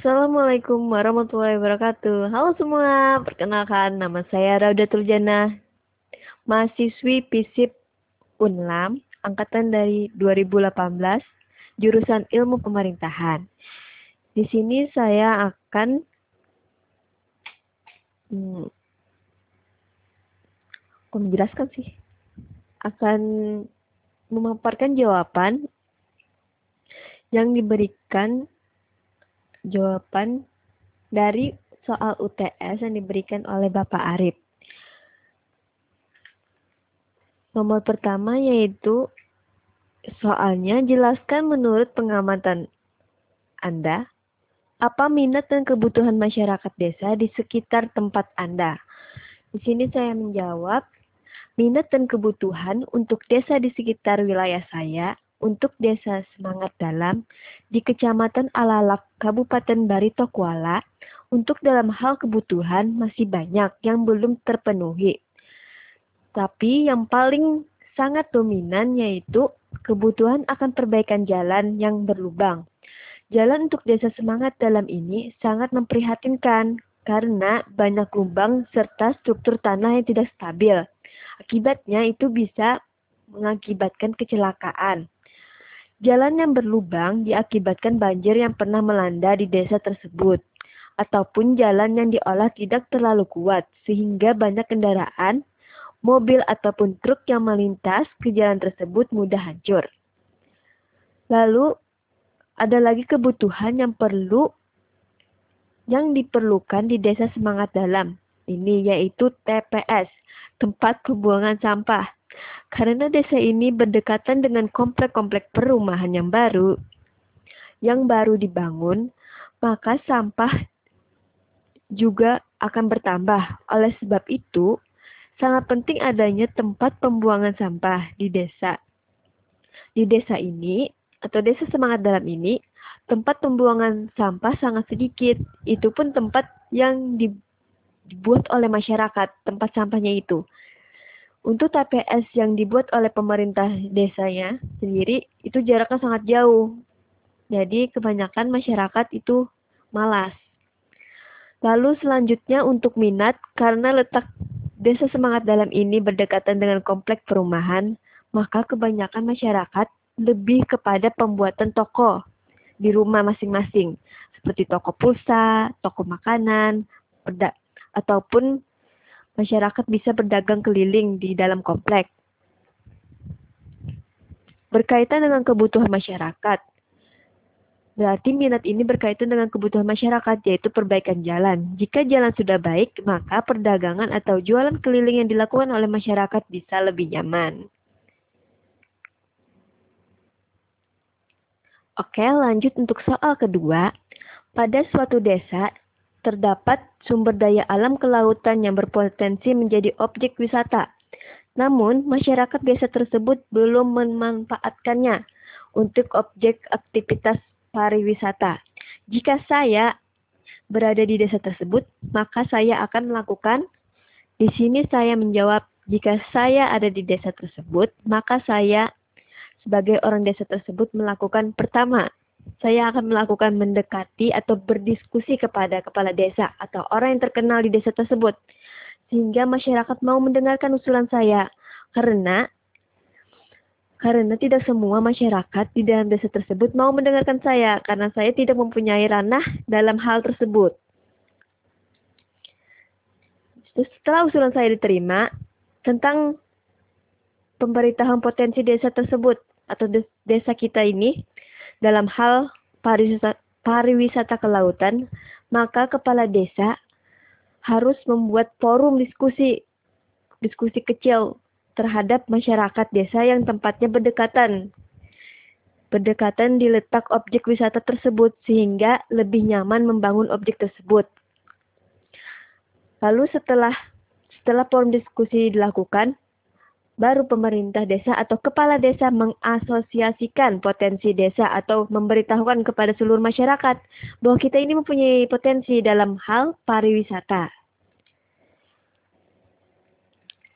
Assalamualaikum warahmatullahi wabarakatuh. Halo semua, perkenalkan nama saya Raudatul Jannah, mahasiswi PISIP UNLAM, angkatan dari 2018, jurusan Ilmu Pemerintahan. Di sini saya akan hmm, menjelaskan sih akan memaparkan jawaban yang diberikan jawaban dari soal UTS yang diberikan oleh Bapak Arif. Nomor pertama yaitu soalnya jelaskan menurut pengamatan Anda apa minat dan kebutuhan masyarakat desa di sekitar tempat Anda. Di sini saya menjawab minat dan kebutuhan untuk desa di sekitar wilayah saya untuk Desa Semangat Dalam di Kecamatan Alalak, Kabupaten Barito Kuala, untuk dalam hal kebutuhan masih banyak yang belum terpenuhi. Tapi yang paling sangat dominan yaitu kebutuhan akan perbaikan jalan yang berlubang. Jalan untuk Desa Semangat Dalam ini sangat memprihatinkan karena banyak lubang serta struktur tanah yang tidak stabil. Akibatnya itu bisa mengakibatkan kecelakaan. Jalan yang berlubang diakibatkan banjir yang pernah melanda di desa tersebut, ataupun jalan yang diolah tidak terlalu kuat, sehingga banyak kendaraan, mobil ataupun truk yang melintas ke jalan tersebut mudah hancur. Lalu, ada lagi kebutuhan yang perlu yang diperlukan di desa semangat dalam. Ini yaitu TPS, tempat pembuangan sampah. Karena desa ini berdekatan dengan komplek-komplek perumahan yang baru, yang baru dibangun, maka sampah juga akan bertambah. Oleh sebab itu, sangat penting adanya tempat pembuangan sampah di desa. Di desa ini, atau desa semangat dalam ini, tempat pembuangan sampah sangat sedikit. Itu pun tempat yang dibuat oleh masyarakat, tempat sampahnya itu. Untuk TPS yang dibuat oleh pemerintah desanya sendiri itu jaraknya sangat jauh. Jadi kebanyakan masyarakat itu malas. Lalu selanjutnya untuk minat karena letak desa semangat dalam ini berdekatan dengan komplek perumahan, maka kebanyakan masyarakat lebih kepada pembuatan toko di rumah masing-masing seperti toko pulsa, toko makanan, ataupun masyarakat bisa berdagang keliling di dalam komplek. Berkaitan dengan kebutuhan masyarakat, berarti minat ini berkaitan dengan kebutuhan masyarakat, yaitu perbaikan jalan. Jika jalan sudah baik, maka perdagangan atau jualan keliling yang dilakukan oleh masyarakat bisa lebih nyaman. Oke, lanjut untuk soal kedua. Pada suatu desa, terdapat sumber daya alam kelautan yang berpotensi menjadi objek wisata. Namun, masyarakat desa tersebut belum memanfaatkannya untuk objek aktivitas pariwisata. Jika saya berada di desa tersebut, maka saya akan melakukan di sini saya menjawab jika saya ada di desa tersebut, maka saya sebagai orang desa tersebut melakukan pertama, saya akan melakukan mendekati atau berdiskusi kepada kepala desa atau orang yang terkenal di desa tersebut. Sehingga masyarakat mau mendengarkan usulan saya. Karena karena tidak semua masyarakat di dalam desa tersebut mau mendengarkan saya karena saya tidak mempunyai ranah dalam hal tersebut. Setelah usulan saya diterima tentang pemberitahuan potensi desa tersebut atau desa kita ini, dalam hal pariwisata, pariwisata kelautan, maka kepala desa harus membuat forum diskusi diskusi kecil terhadap masyarakat desa yang tempatnya berdekatan berdekatan di letak objek wisata tersebut sehingga lebih nyaman membangun objek tersebut. Lalu setelah setelah forum diskusi dilakukan, baru pemerintah desa atau kepala desa mengasosiasikan potensi desa atau memberitahukan kepada seluruh masyarakat bahwa kita ini mempunyai potensi dalam hal pariwisata.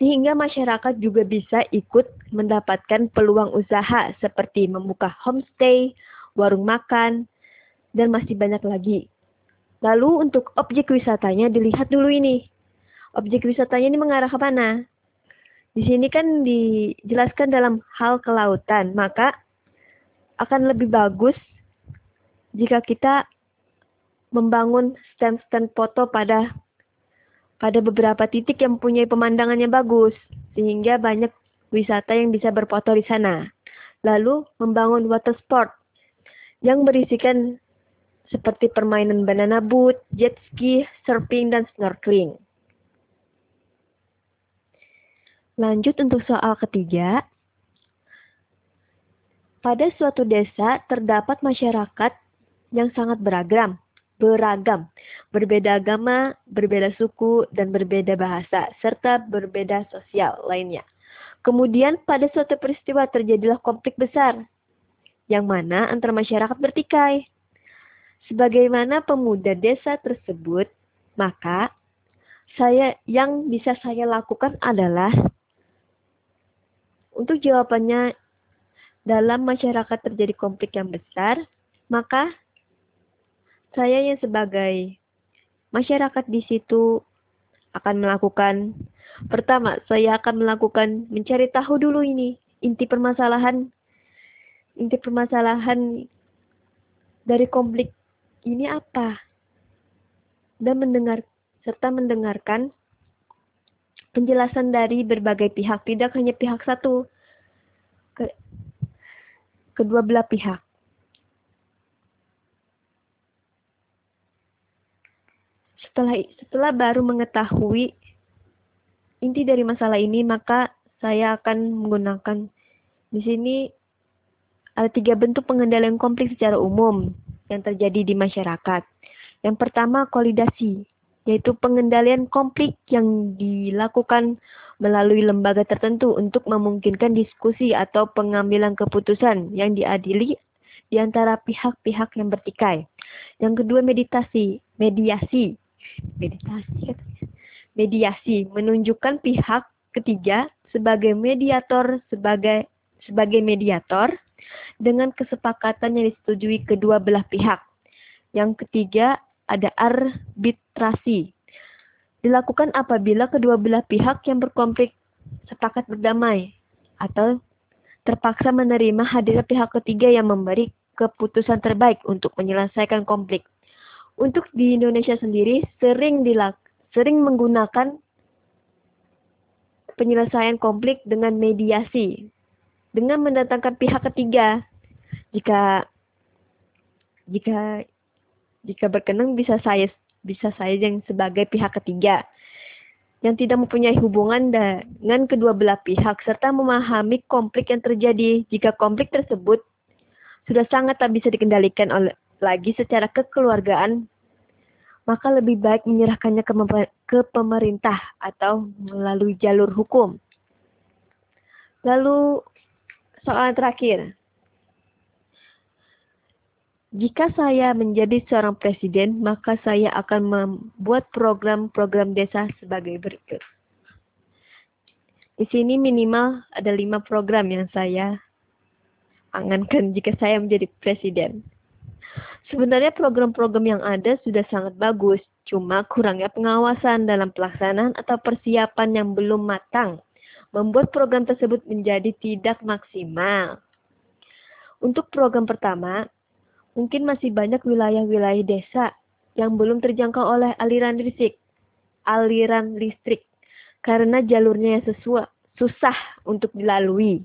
Sehingga masyarakat juga bisa ikut mendapatkan peluang usaha seperti membuka homestay, warung makan, dan masih banyak lagi. Lalu untuk objek wisatanya dilihat dulu ini. Objek wisatanya ini mengarah ke mana? Di sini kan dijelaskan dalam hal kelautan, maka akan lebih bagus jika kita membangun stand-stand foto pada pada beberapa titik yang mempunyai pemandangannya bagus, sehingga banyak wisata yang bisa berfoto di sana. Lalu membangun water sport yang berisikan seperti permainan banana boat, jet ski, surfing, dan snorkeling. Lanjut untuk soal ketiga. Pada suatu desa terdapat masyarakat yang sangat beragam, beragam, berbeda agama, berbeda suku, dan berbeda bahasa, serta berbeda sosial lainnya. Kemudian pada suatu peristiwa terjadilah konflik besar, yang mana antara masyarakat bertikai. Sebagaimana pemuda desa tersebut, maka saya yang bisa saya lakukan adalah untuk jawabannya dalam masyarakat terjadi konflik yang besar, maka saya yang sebagai masyarakat di situ akan melakukan pertama saya akan melakukan mencari tahu dulu ini inti permasalahan inti permasalahan dari konflik ini apa? Dan mendengar serta mendengarkan penjelasan dari berbagai pihak, tidak hanya pihak satu, ke, kedua belah pihak. Setelah setelah baru mengetahui inti dari masalah ini, maka saya akan menggunakan di sini ada tiga bentuk pengendalian konflik secara umum yang terjadi di masyarakat. Yang pertama, kolidasi, yaitu pengendalian konflik yang dilakukan melalui lembaga tertentu untuk memungkinkan diskusi atau pengambilan keputusan yang diadili di antara pihak-pihak yang bertikai. Yang kedua, meditasi, mediasi. Meditasi Mediasi menunjukkan pihak ketiga sebagai mediator sebagai sebagai mediator dengan kesepakatan yang disetujui kedua belah pihak. Yang ketiga, ada arbitrasi. Dilakukan apabila kedua belah pihak yang berkonflik sepakat berdamai atau terpaksa menerima hadirnya pihak ketiga yang memberi keputusan terbaik untuk menyelesaikan konflik. Untuk di Indonesia sendiri sering dilak sering menggunakan penyelesaian konflik dengan mediasi dengan mendatangkan pihak ketiga. Jika jika jika berkenan bisa saya bisa saya yang sebagai pihak ketiga yang tidak mempunyai hubungan dengan kedua belah pihak serta memahami konflik yang terjadi jika konflik tersebut sudah sangat tak bisa dikendalikan oleh lagi secara kekeluargaan maka lebih baik menyerahkannya ke, ke pemerintah atau melalui jalur hukum. Lalu soalan terakhir. Jika saya menjadi seorang presiden, maka saya akan membuat program-program desa sebagai berikut. Di sini minimal ada lima program yang saya angankan jika saya menjadi presiden. Sebenarnya program-program yang ada sudah sangat bagus, cuma kurangnya pengawasan dalam pelaksanaan atau persiapan yang belum matang membuat program tersebut menjadi tidak maksimal. Untuk program pertama, mungkin masih banyak wilayah-wilayah desa yang belum terjangkau oleh aliran listrik, aliran listrik karena jalurnya yang sesuai, susah untuk dilalui.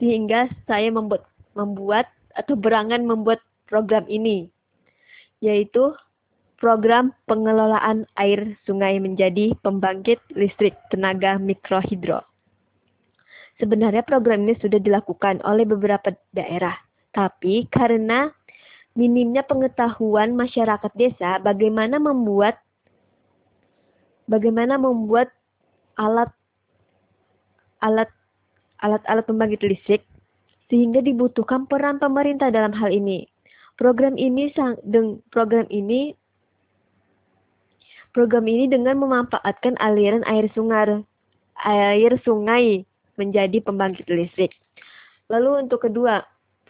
Sehingga saya membuat membuat atau berangan membuat program ini, yaitu program pengelolaan air sungai menjadi pembangkit listrik tenaga mikrohidro. Sebenarnya program ini sudah dilakukan oleh beberapa daerah, tapi karena minimnya pengetahuan masyarakat desa bagaimana membuat bagaimana membuat alat alat alat-alat pembangkit listrik sehingga dibutuhkan peran pemerintah dalam hal ini. Program ini program ini program ini dengan memanfaatkan aliran air sungai air sungai menjadi pembangkit listrik. Lalu untuk kedua,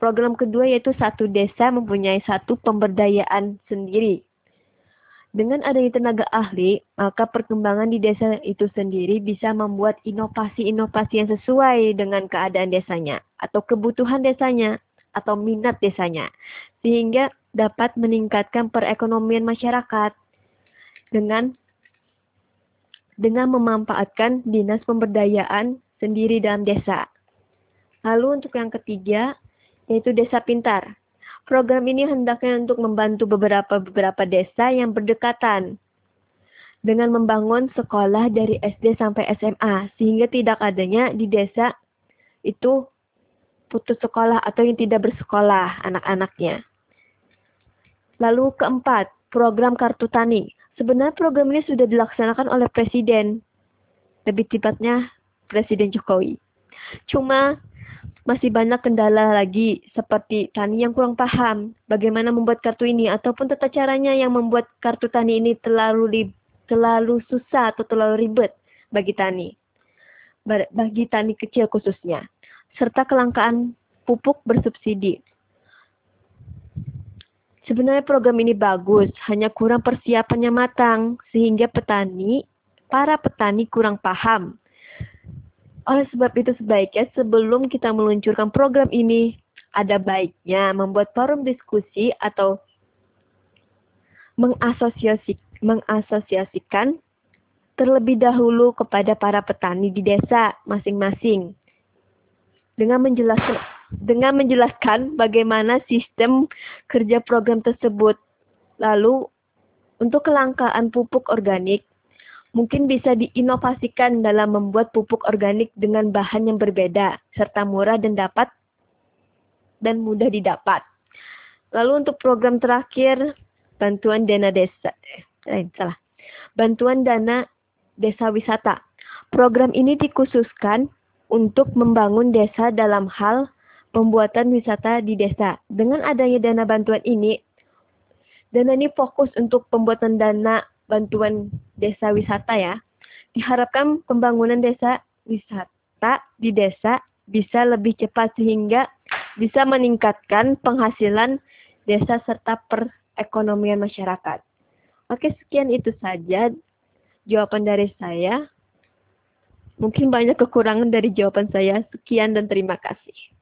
program kedua yaitu satu desa mempunyai satu pemberdayaan sendiri. Dengan adanya tenaga ahli, maka perkembangan di desa itu sendiri bisa membuat inovasi-inovasi yang sesuai dengan keadaan desanya atau kebutuhan desanya atau minat desanya sehingga dapat meningkatkan perekonomian masyarakat dengan dengan memanfaatkan dinas pemberdayaan sendiri dalam desa. Lalu untuk yang ketiga yaitu desa pintar. Program ini hendaknya untuk membantu beberapa-beberapa desa yang berdekatan dengan membangun sekolah dari SD sampai SMA sehingga tidak adanya di desa itu putus sekolah atau yang tidak bersekolah anak-anaknya. Lalu keempat, program kartu tani. Sebenarnya program ini sudah dilaksanakan oleh Presiden, lebih tepatnya Presiden Jokowi. Cuma masih banyak kendala lagi seperti tani yang kurang paham bagaimana membuat kartu ini ataupun tata caranya yang membuat kartu tani ini terlalu terlalu susah atau terlalu ribet bagi tani bagi tani kecil khususnya serta kelangkaan pupuk bersubsidi. Sebenarnya program ini bagus, hanya kurang persiapannya matang sehingga petani para petani kurang paham oleh sebab itu sebaiknya sebelum kita meluncurkan program ini, ada baiknya membuat forum diskusi atau mengasosiasi, mengasosiasikan terlebih dahulu kepada para petani di desa masing-masing dengan menjelaskan dengan menjelaskan bagaimana sistem kerja program tersebut. Lalu untuk kelangkaan pupuk organik mungkin bisa diinovasikan dalam membuat pupuk organik dengan bahan yang berbeda, serta murah dan dapat dan mudah didapat. Lalu untuk program terakhir, bantuan dana desa, eh, salah, bantuan dana desa wisata. Program ini dikhususkan untuk membangun desa dalam hal pembuatan wisata di desa. Dengan adanya dana bantuan ini, dana ini fokus untuk pembuatan dana bantuan desa wisata ya. Diharapkan pembangunan desa wisata di desa bisa lebih cepat sehingga bisa meningkatkan penghasilan desa serta perekonomian masyarakat. Oke, sekian itu saja jawaban dari saya. Mungkin banyak kekurangan dari jawaban saya. Sekian dan terima kasih.